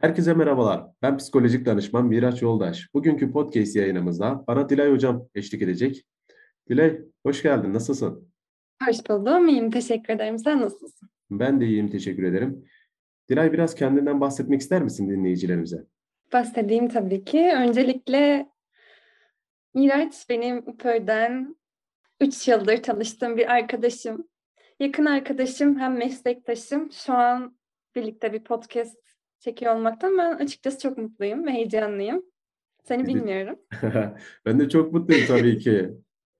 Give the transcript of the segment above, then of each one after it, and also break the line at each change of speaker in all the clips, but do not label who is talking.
Herkese merhabalar. Ben psikolojik danışman Miraç Yoldaş. Bugünkü podcast yayınımızda bana Dilay Hocam eşlik edecek. Dilay, hoş geldin. Nasılsın?
Hoş buldum. İyiyim. Teşekkür ederim. Sen nasılsın?
Ben de iyiyim. Teşekkür ederim. Dilay biraz kendinden bahsetmek ister misin dinleyicilerimize?
Bahsedeyim tabii ki. Öncelikle Miraç benim köyden 3 yıldır tanıştığım bir arkadaşım. Yakın arkadaşım hem meslektaşım. Şu an birlikte bir podcast çekiyor olmaktan ben açıkçası çok mutluyum ve heyecanlıyım. Seni bilmiyorum.
ben de çok mutluyum tabii ki.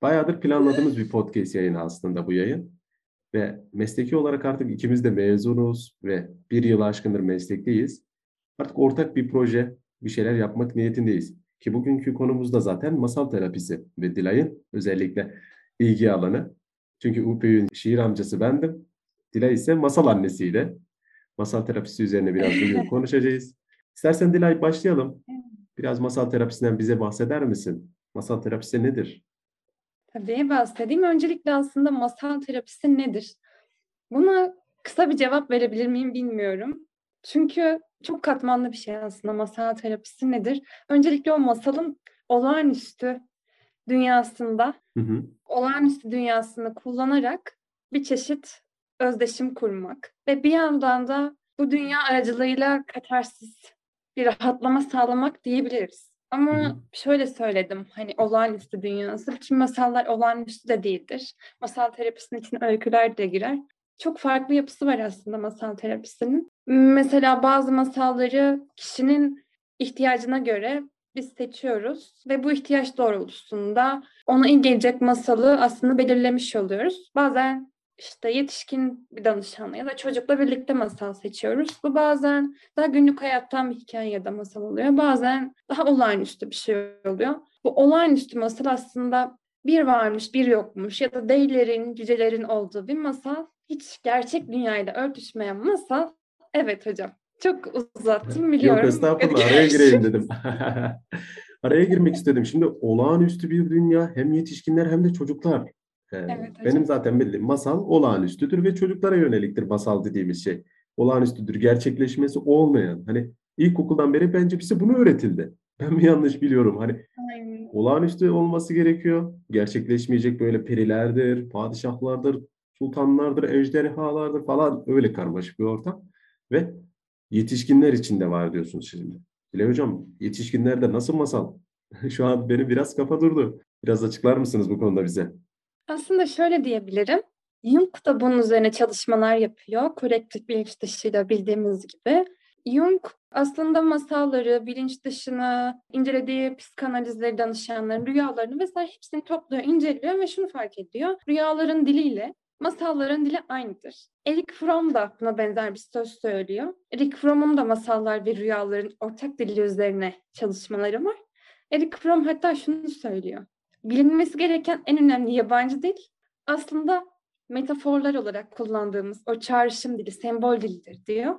Bayağıdır planladığımız bir podcast yayını aslında bu yayın. Ve mesleki olarak artık ikimiz de mezunuz ve bir yıl aşkındır meslekteyiz. Artık ortak bir proje, bir şeyler yapmak niyetindeyiz. Ki bugünkü konumuz da zaten masal terapisi ve Dilay'ın özellikle ilgi alanı. Çünkü UPÜ'nün şiir amcası bendim. Dilay ise masal annesiyle. Masal terapisi üzerine biraz bugün konuşacağız. İstersen Dilay başlayalım. Biraz masal terapisinden bize bahseder misin? Masal terapisi nedir?
Tabii bahsedeyim. Öncelikle aslında masal terapisi nedir? Buna kısa bir cevap verebilir miyim bilmiyorum. Çünkü çok katmanlı bir şey aslında masal terapisi nedir? Öncelikle o masalın olağanüstü dünyasında, hı hı. olağanüstü dünyasını kullanarak bir çeşit özdeşim kurmak ve bir yandan da bu dünya aracılığıyla katarsis bir rahatlama sağlamak diyebiliriz. Ama şöyle söyledim hani olağanüstü dünyası. Bütün masallar olağanüstü de değildir. Masal terapisinin için öyküler de girer. Çok farklı yapısı var aslında masal terapisinin. Mesela bazı masalları kişinin ihtiyacına göre biz seçiyoruz ve bu ihtiyaç doğrultusunda ona iyi gelecek masalı aslında belirlemiş oluyoruz. Bazen işte yetişkin bir danışanla ya da çocukla birlikte masal seçiyoruz. Bu bazen daha günlük hayattan bir hikaye ya da masal oluyor. Bazen daha olağanüstü bir şey oluyor. Bu olağanüstü masal aslında bir varmış, bir yokmuş ya da değillerin, cücelerin olduğu bir masal. Hiç gerçek dünyayla örtüşmeyen masal. Evet hocam. Çok uzattım biliyorum.
Yok estağfurullah araya gireyim dedim. araya girmek istedim. Şimdi olağanüstü bir dünya hem yetişkinler hem de çocuklar. Evet, Benim zaten bildiğim masal olağanüstüdür ve çocuklara yöneliktir masal dediğimiz şey. Olağanüstüdür, gerçekleşmesi olmayan. Hani ilkokuldan beri bence bize bunu öğretildi. Ben mi yanlış biliyorum? Hani Aynen. olağanüstü olması gerekiyor. Gerçekleşmeyecek böyle perilerdir, padişahlardır, sultanlardır, ejderhalardır falan öyle karmaşık bir ortam. Ve yetişkinler için de var diyorsunuz şimdi. Dile hocam yetişkinlerde nasıl masal? Şu an benim biraz kafa durdu. Biraz açıklar mısınız bu konuda bize?
Aslında şöyle diyebilirim. Jung da bunun üzerine çalışmalar yapıyor. Kolektif bilinç dışıyla bildiğimiz gibi. Jung aslında masalları, bilinç dışını, incelediği psikanalizleri danışanların rüyalarını vesaire hepsini topluyor, inceliyor ve şunu fark ediyor. Rüyaların diliyle masalların dili aynıdır. Eric Fromm da buna benzer bir söz söylüyor. Eric Fromm'un da masallar ve rüyaların ortak dili üzerine çalışmaları var. Eric Fromm hatta şunu söylüyor bilinmesi gereken en önemli yabancı dil aslında metaforlar olarak kullandığımız o çağrışım dili, sembol dilidir diyor.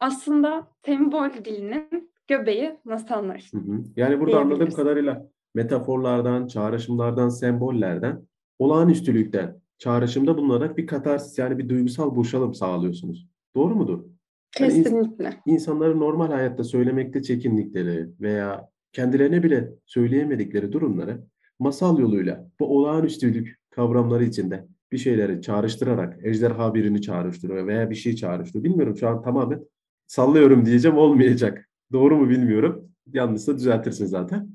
Aslında sembol dilinin göbeği masallar.
Hı hı. Yani burada anladığım kadarıyla metaforlardan, çağrışımlardan, sembollerden, olağanüstülükten, çağrışımda bulunarak bir katarsis yani bir duygusal boşalım sağlıyorsunuz. Doğru mudur?
Kesinlikle. Yani
ins- insanların normal hayatta söylemekte çekindikleri veya kendilerine bile söyleyemedikleri durumları masal yoluyla bu olağanüstülük kavramları içinde bir şeyleri çağrıştırarak ejderha birini çağrıştırıyor veya bir şey çağrıştırıyor. Bilmiyorum şu an tamamen sallıyorum diyeceğim olmayacak. Doğru mu bilmiyorum. Yanlışsa düzeltirsin zaten.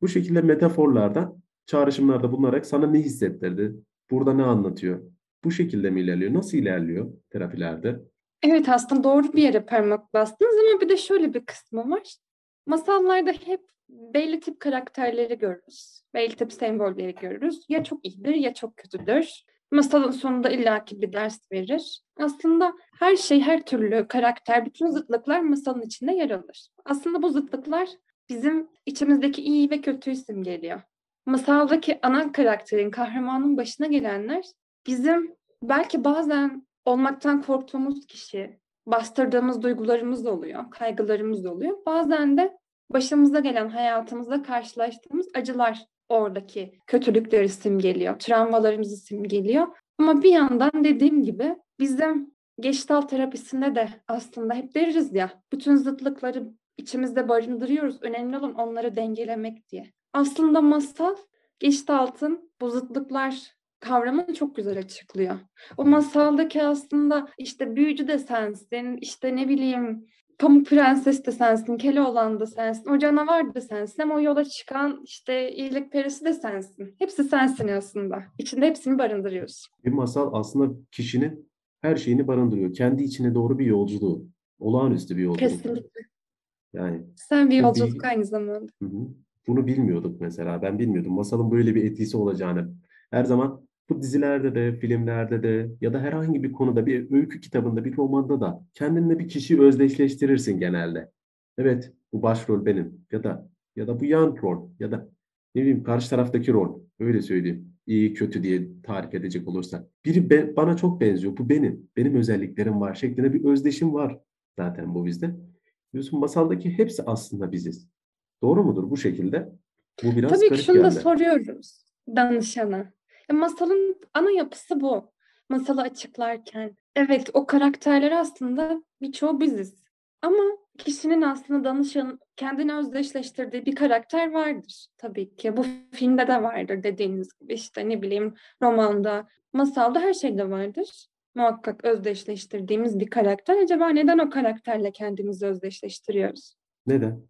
Bu şekilde metaforlardan çağrışımlarda bulunarak sana ne hissettirdi? Burada ne anlatıyor? Bu şekilde mi ilerliyor? Nasıl ilerliyor terapilerde?
Evet aslında doğru bir yere parmak bastınız ama bir de şöyle bir kısmı var. Masallarda hep belli tip karakterleri görürüz. Belli tip sembolleri görürüz. Ya çok iyidir ya çok kötüdür. Masalın sonunda illaki bir ders verir. Aslında her şey, her türlü karakter, bütün zıtlıklar masalın içinde yer alır. Aslında bu zıtlıklar bizim içimizdeki iyi ve kötüyü simgeliyor. Masaldaki ana karakterin, kahramanın başına gelenler bizim belki bazen olmaktan korktuğumuz kişi, bastırdığımız duygularımız oluyor, kaygılarımız oluyor. Bazen de başımıza gelen hayatımızda karşılaştığımız acılar oradaki kötülükleri simgeliyor, travmalarımızı simgeliyor. Ama bir yandan dediğim gibi bizim Geçtal terapisinde de aslında hep deriz ya bütün zıtlıkları içimizde barındırıyoruz. Önemli olan onları dengelemek diye. Aslında masal Gestalt'ın bu zıtlıklar kavramını çok güzel açıklıyor. O masaldaki aslında işte büyücü de sensin, işte ne bileyim Pamuk Prenses de sensin, Keloğlan da sensin, o canavar da sensin ama o yola çıkan işte iyilik perisi de sensin. Hepsi sensin aslında. İçinde hepsini barındırıyorsun.
Bir masal aslında kişinin her şeyini barındırıyor. Kendi içine doğru bir yolculuğu. Olağanüstü bir yolculuk.
Kesinlikle.
Yani.
Sen bir yolculuk aynı zamanda.
Hı hı. Bunu bilmiyorduk mesela. Ben bilmiyordum. Masalın böyle bir etkisi olacağını. Her zaman bu dizilerde de, filmlerde de ya da herhangi bir konuda, bir öykü kitabında, bir romanda da kendinle bir kişiyi özdeşleştirirsin genelde. Evet, bu başrol benim ya da ya da bu yan rol ya da ne bileyim karşı taraftaki rol. Öyle söyleyeyim. İyi, kötü diye tarif edecek olursa. Biri be, bana çok benziyor. Bu benim. Benim özelliklerim var şeklinde bir özdeşim var zaten bu bizde. Diyorsun masaldaki hepsi aslında biziz. Doğru mudur bu şekilde?
Bu biraz Tabii ki şunu da soruyoruz danışana. E, masalın ana yapısı bu. Masalı açıklarken. Evet o karakterler aslında birçoğu biziz. Ama kişinin aslında danışan kendini özdeşleştirdiği bir karakter vardır tabii ki. Bu filmde de vardır dediğiniz gibi işte ne bileyim romanda, masalda her şeyde vardır. Muhakkak özdeşleştirdiğimiz bir karakter. Acaba neden o karakterle kendimizi özdeşleştiriyoruz?
Neden?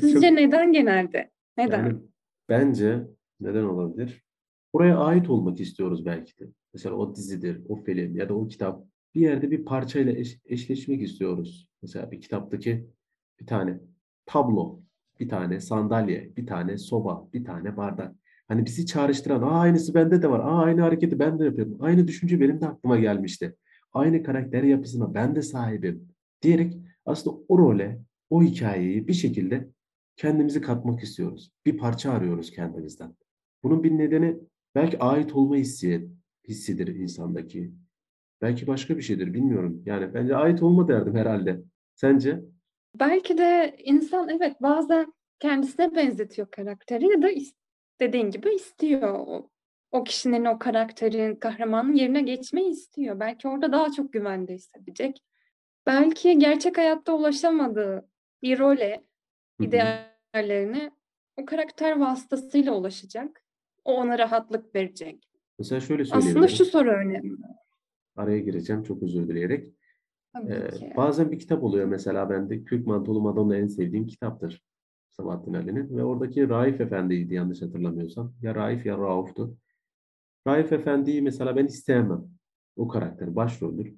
Sizce Çok... neden genelde? Neden? Yani
bence neden olabilir? Oraya ait olmak istiyoruz belki de. Mesela o dizidir, o film ya da o kitap. Bir yerde bir parçayla eş, eşleşmek istiyoruz. Mesela bir kitaptaki bir tane tablo, bir tane sandalye, bir tane soba, bir tane bardak. Hani bizi çağrıştıran, aa aynısı bende de var, aa aynı hareketi ben de yapıyorum, aynı düşünce benim de aklıma gelmişti. Aynı karakter yapısına ben de sahibim diyerek aslında o role, o hikayeyi bir şekilde kendimizi katmak istiyoruz. Bir parça arıyoruz kendimizden. Bunun bir nedeni belki ait olma hissi, hissidir insandaki. Belki başka bir şeydir bilmiyorum. Yani bence ait olma derdim herhalde. Sence?
Belki de insan evet bazen kendisine benzetiyor karakteri ya da dediğin gibi istiyor. O, o kişinin o karakterin, kahramanın yerine geçmeyi istiyor. Belki orada daha çok güvende hissedecek. Belki gerçek hayatta ulaşamadığı bir role, ideallerine o karakter vasıtasıyla ulaşacak. O ona rahatlık verecek.
Mesela şöyle söyleyeyim.
Aslında şu soru önemli.
Araya gireceğim çok özür dileyerek. Ee, bazen bir kitap oluyor mesela bende Kürk Mantolu Madonna en sevdiğim kitaptır. Sabahattin Ali'nin ve oradaki Raif Efendi'ydi yanlış hatırlamıyorsam. Ya Raif ya Rauf'tu. Raif Efendi'yi mesela ben isteyemem. O karakter başroldür.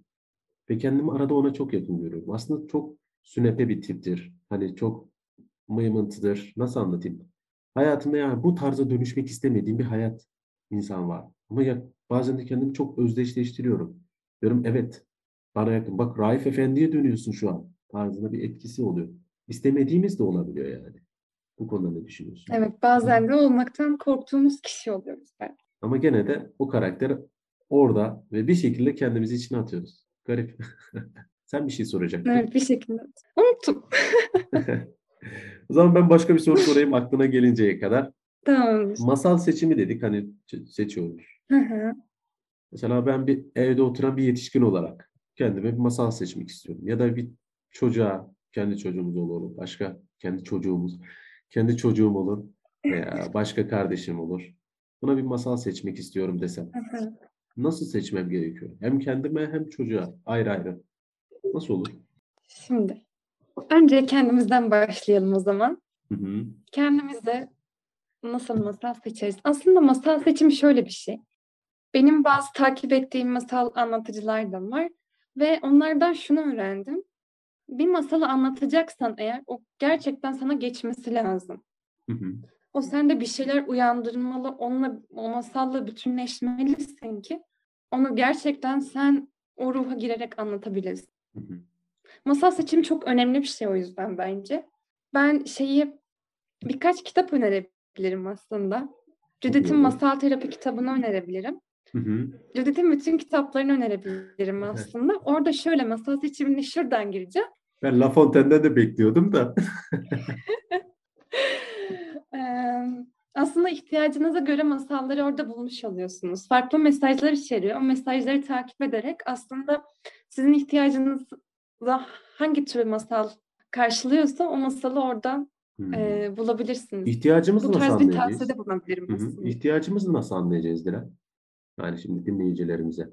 Ve kendimi arada ona çok yakın görüyorum. Aslında çok sünepe bir tiptir. Hani çok mıymıntıdır. Nasıl anlatayım? Hayatımda yani bu tarza dönüşmek istemediğim bir hayat insan var. Ama ya bazen de kendimi çok özdeşleştiriyorum. Diyorum evet bana yakın. Bak Raif Efendi'ye dönüyorsun şu an. Tarzında bir etkisi oluyor. İstemediğimiz de olabiliyor yani. Bu konuda ne düşünüyorsun?
Evet bazen de olmaktan korktuğumuz kişi oluyoruz belki.
Ama gene de o karakter orada ve bir şekilde kendimizi içine atıyoruz. Garip. Sen bir şey soracaktın.
Evet bir şekilde. Unuttum.
o zaman ben başka bir soru sorayım aklına gelinceye kadar.
Tamam.
Masal seçimi dedik hani seçiyoruz. Hı hı. Mesela ben bir evde oturan bir yetişkin olarak kendime bir masal seçmek istiyorum. Ya da bir çocuğa, kendi çocuğumuz olur, başka kendi çocuğumuz, kendi çocuğum olur veya başka kardeşim olur. Buna bir masal seçmek istiyorum desem. Hı hı. Nasıl seçmem gerekiyor? Hem kendime hem çocuğa ayrı ayrı. Nasıl olur?
Şimdi önce kendimizden başlayalım o zaman. Hı hı. Kendimize nasıl masal seçeriz? Aslında masal seçimi şöyle bir şey. Benim bazı takip ettiğim masal anlatıcılar da var ve onlardan şunu öğrendim. Bir masalı anlatacaksan eğer o gerçekten sana geçmesi lazım. Hı hı. O sende bir şeyler uyandırmalı, onunla o masalla bütünleşmelisin ki onu gerçekten sen o ruha girerek anlatabilirsin. Hı hı. Masal seçimi çok önemli bir şey o yüzden bence. Ben şeyi birkaç kitap önerebilirim aslında. Judith'in Masal Terapi kitabını önerebilirim. Judith'in bütün kitaplarını önerebilirim aslında. Evet. Orada şöyle masal seçimine şuradan gireceğim.
Ben La Fontaine'den de bekliyordum da.
aslında ihtiyacınıza göre masalları orada bulmuş oluyorsunuz. Farklı mesajlar içeriyor. O mesajları takip ederek aslında sizin ihtiyacınızı hangi tür masal karşılıyorsa o masalı orada hmm. e, bulabilirsiniz.
İhtiyacımızı
Bu tarz bir tavsiyede bulunabilirim.
Hı İhtiyacımızı nasıl anlayacağız Dilan? Yani şimdi dinleyicilerimize.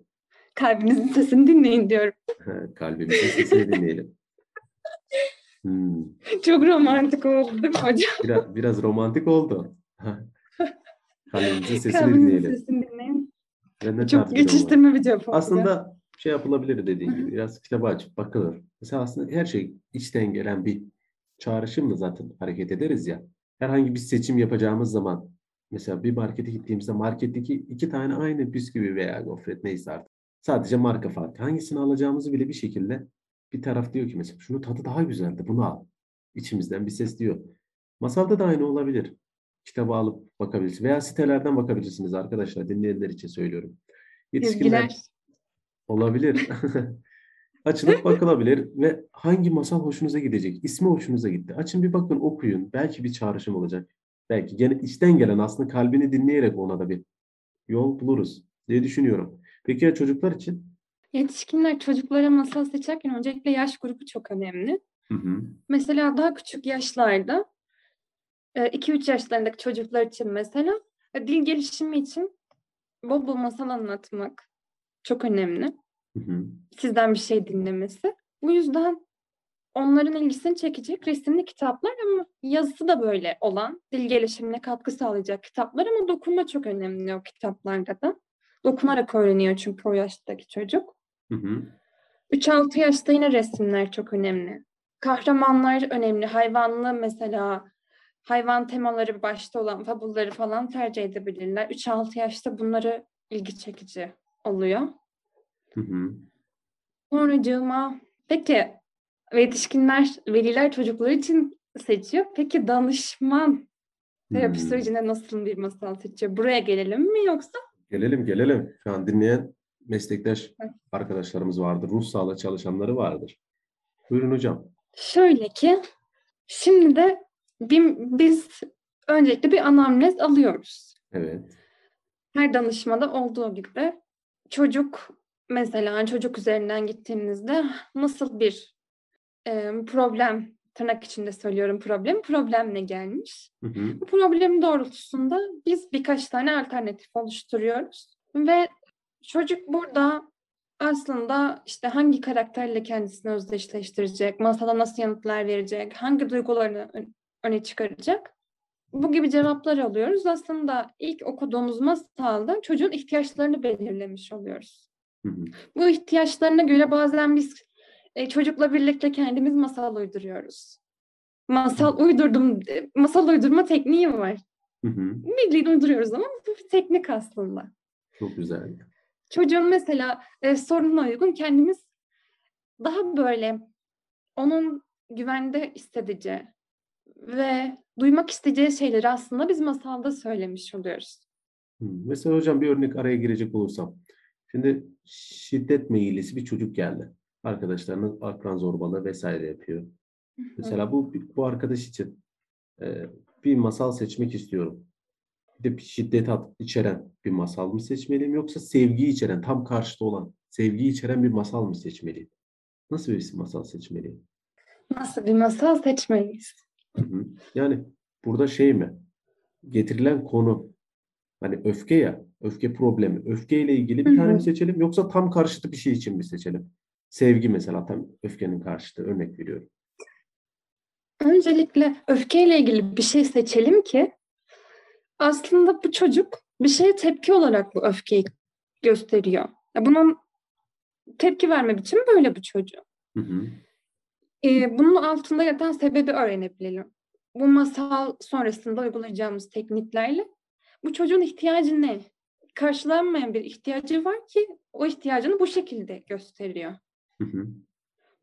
Kalbinizin sesini dinleyin diyorum.
Kalbimizin sesini dinleyelim. Hmm.
Çok romantik oldu değil mi hocam?
Biraz, biraz romantik oldu. Kalbimizin sesini Kalbimizin dinleyelim.
Sesini dinleyin. Çok geçiştirme bir cevap
Aslında şey yapılabilir dediğin gibi. Biraz kitabı açıp bakılır. Mesela aslında her şey içten gelen bir çağrışımla zaten hareket ederiz ya. Herhangi bir seçim yapacağımız zaman mesela bir markete gittiğimizde marketteki iki tane aynı bisküvi veya gofret neyse artık. Sadece marka farkı. Hangisini alacağımızı bile bir şekilde bir taraf diyor ki mesela şunu tadı daha güzeldi bunu al. İçimizden bir ses diyor. Masalda da aynı olabilir. Kitabı alıp bakabilirsiniz. Veya sitelerden bakabilirsiniz arkadaşlar. Dinleyenler için söylüyorum. Yetişkinler olabilir. Açılıp bakılabilir ve hangi masal hoşunuza gidecek? İsmi hoşunuza gitti. Açın bir bakın okuyun. Belki bir çağrışım olacak. Belki gene içten gelen aslında kalbini dinleyerek ona da bir yol buluruz diye düşünüyorum. Peki ya çocuklar için?
Yetişkinler çocuklara masal seçerken öncelikle yaş grubu çok önemli. Hı hı. Mesela daha küçük yaşlarda 2-3 e, yaşlarındaki çocuklar için mesela e, dil gelişimi için bol bol masal anlatmak çok önemli. Hı hı. Sizden bir şey dinlemesi. Bu yüzden onların ilgisini çekecek resimli kitaplar ama yazısı da böyle olan, dil gelişimine katkı sağlayacak kitaplar ama dokunma çok önemli o kitaplarda da. Dokunarak öğreniyor çünkü o yaştaki çocuk. Hı hı. 3-6 yaşta yine resimler çok önemli. Kahramanlar önemli. Hayvanlı mesela hayvan temaları başta olan fabulları falan tercih edebilirler. 3-6 yaşta bunları ilgi çekici oluyor. Hı hı. Sonracığıma peki yetişkinler, veliler çocukları için seçiyor. Peki danışman terapi hmm. sürecinde nasıl bir masal seçiyor? Buraya gelelim mi yoksa?
Gelelim gelelim. Şu an dinleyen meslektaş arkadaşlarımız vardır. Ruh sağlığı çalışanları vardır. Buyurun hocam.
Şöyle ki şimdi de biz öncelikle bir anamnez alıyoruz.
Evet.
Her danışmada olduğu gibi çocuk mesela çocuk üzerinden gittiğimizde nasıl bir e, problem tırnak içinde söylüyorum problem problemle gelmiş. Hı hı. Bu problem doğrultusunda biz birkaç tane alternatif oluşturuyoruz ve çocuk burada aslında işte hangi karakterle kendisini özdeşleştirecek, masada nasıl yanıtlar verecek, hangi duygularını öne çıkaracak. Bu gibi cevaplar alıyoruz. Aslında ilk okuduğumuz masalda çocuğun ihtiyaçlarını belirlemiş oluyoruz. Hı hı. Bu ihtiyaçlarına göre bazen biz e, çocukla birlikte kendimiz masal uyduruyoruz. Masal uydurdum, masal uydurma tekniği var. Hı hı. Bildiğin uyduruyoruz ama bu bir teknik aslında.
Çok güzel.
Çocuğun mesela e, sorununa uygun kendimiz daha böyle onun güvende hissedeceği ve duymak isteyeceği şeyleri aslında biz masalda söylemiş oluyoruz.
Mesela hocam bir örnek araya girecek olursam. Şimdi şiddet meyillisi bir çocuk geldi. Arkadaşlarının akran zorbalığı vesaire yapıyor. Mesela bu bu arkadaş için e, bir masal seçmek istiyorum. Bir de şiddet içeren bir masal mı seçmeliyim yoksa sevgiyi içeren, tam karşıtı olan, sevgiyi içeren bir masal mı seçmeliyim? Nasıl bir masal seçmeliyim?
Nasıl bir masal seçmeliyiz?
Yani burada şey mi? Getirilen konu hani öfke ya, öfke problemi. Öfkeyle ilgili bir tane mi seçelim yoksa tam karşıtı bir şey için mi seçelim? Sevgi mesela tam öfkenin karşıtı örnek veriyorum.
Öncelikle öfkeyle ilgili bir şey seçelim ki aslında bu çocuk bir şeye tepki olarak bu öfkeyi gösteriyor. Bunun tepki verme biçimi böyle bu çocuğun. Hı hı. Ee, bunun altında yatan sebebi öğrenebilelim. Bu masal sonrasında uygulayacağımız tekniklerle bu çocuğun ihtiyacı ne? Karşılanmayan bir ihtiyacı var ki o ihtiyacını bu şekilde gösteriyor. Hı hı.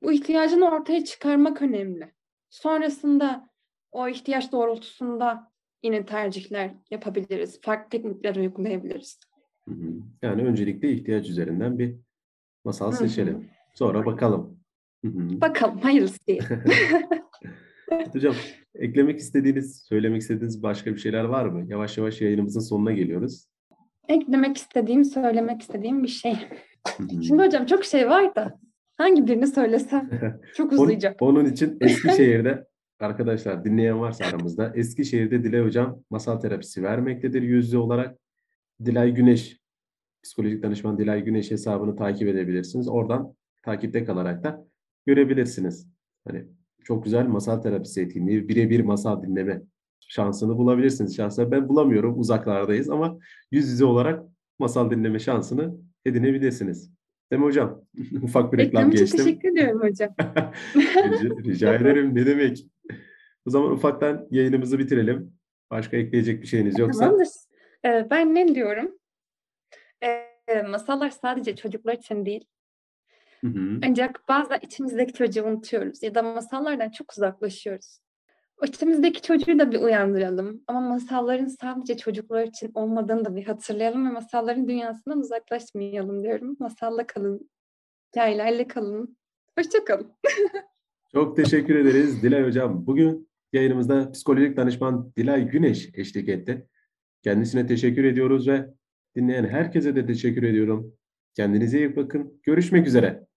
Bu ihtiyacını ortaya çıkarmak önemli. Sonrasında o ihtiyaç doğrultusunda yine tercihler yapabiliriz. Farklı teknikler uygulayabiliriz.
Hı hı. Yani öncelikle ihtiyaç üzerinden bir masal seçelim. Sonra bakalım.
Hı hı. Bakalım hayırlısı diye.
Hocam eklemek istediğiniz, söylemek istediğiniz başka bir şeyler var mı? Yavaş yavaş yayınımızın sonuna geliyoruz.
Eklemek istediğim, söylemek istediğim bir şey. Şimdi hocam çok şey var da Hangi birini söylesem çok uzayacak.
Onun için Eskişehir'de arkadaşlar dinleyen varsa aramızda Eskişehir'de Dilay Hocam masal terapisi vermektedir yüzde olarak. Dilay Güneş, psikolojik danışman Dilay Güneş hesabını takip edebilirsiniz. Oradan takipte kalarak da görebilirsiniz. Hani çok güzel masal terapisi etkinliği, birebir masal dinleme şansını bulabilirsiniz. Şahsen ben bulamıyorum, uzaklardayız ama yüz yüze olarak masal dinleme şansını edinebilirsiniz. Değil mi hocam? Ufak bir reklam
Reklam
geçtim.
teşekkür ediyorum hocam.
rica, rica ederim. Ne demek? O zaman ufaktan yayınımızı bitirelim. Başka ekleyecek bir şeyiniz yoksa.
Tamamdır. Ee, ben ne diyorum? Ee, masallar sadece çocuklar için değil.
Hı hı.
Ancak bazen içimizdeki çocuğu unutuyoruz ya da masallardan çok uzaklaşıyoruz. O içimizdeki çocuğu da bir uyandıralım. Ama masalların sadece çocuklar için olmadığını da bir hatırlayalım ve masalların dünyasından uzaklaşmayalım diyorum. Masalla kalın, hikayelerle kalın. Hoşçakalın.
Çok teşekkür ederiz Dilay Hocam. Bugün yayınımızda psikolojik danışman Dilay Güneş eşlik etti. Kendisine teşekkür ediyoruz ve dinleyen herkese de teşekkür ediyorum. Kendinize iyi bakın. Görüşmek üzere.